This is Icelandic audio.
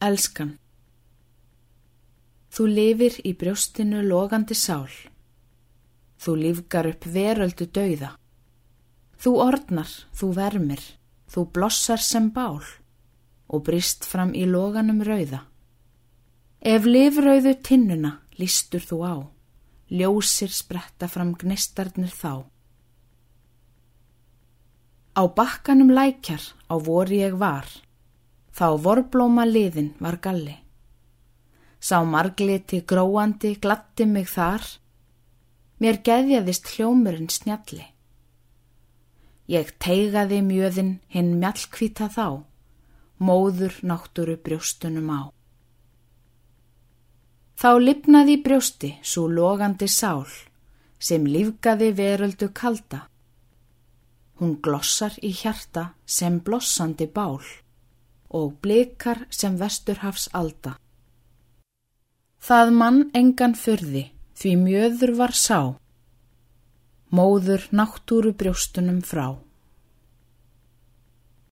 Elskan Þú lifir í brjóstinu logandi sál. Þú lífgar upp veröldu dauða. Þú ordnar, þú vermir, þú blossar sem bál og brist fram í loganum rauða. Ef lifrauðu tinnuna lístur þú á, ljósir spretta fram gnistarnir þá. Á bakkanum lækjar á voru ég var, þá vorblóma liðin var galli. Sá margliti gróandi glatti mig þar, mér geðjaðist hljómurinn snjalli. Ég teigaði mjöðin hinn mjallkvita þá, móður náttúru brjóstunum á. Þá lipnaði brjósti svo logandi sál, sem lífgaði veröldu kalda. Hún glossar í hjarta sem blossandi bál og blikar sem vesturhafs alda. Það mann engan fyrði, því mjöður var sá, móður náttúru brjóstunum frá.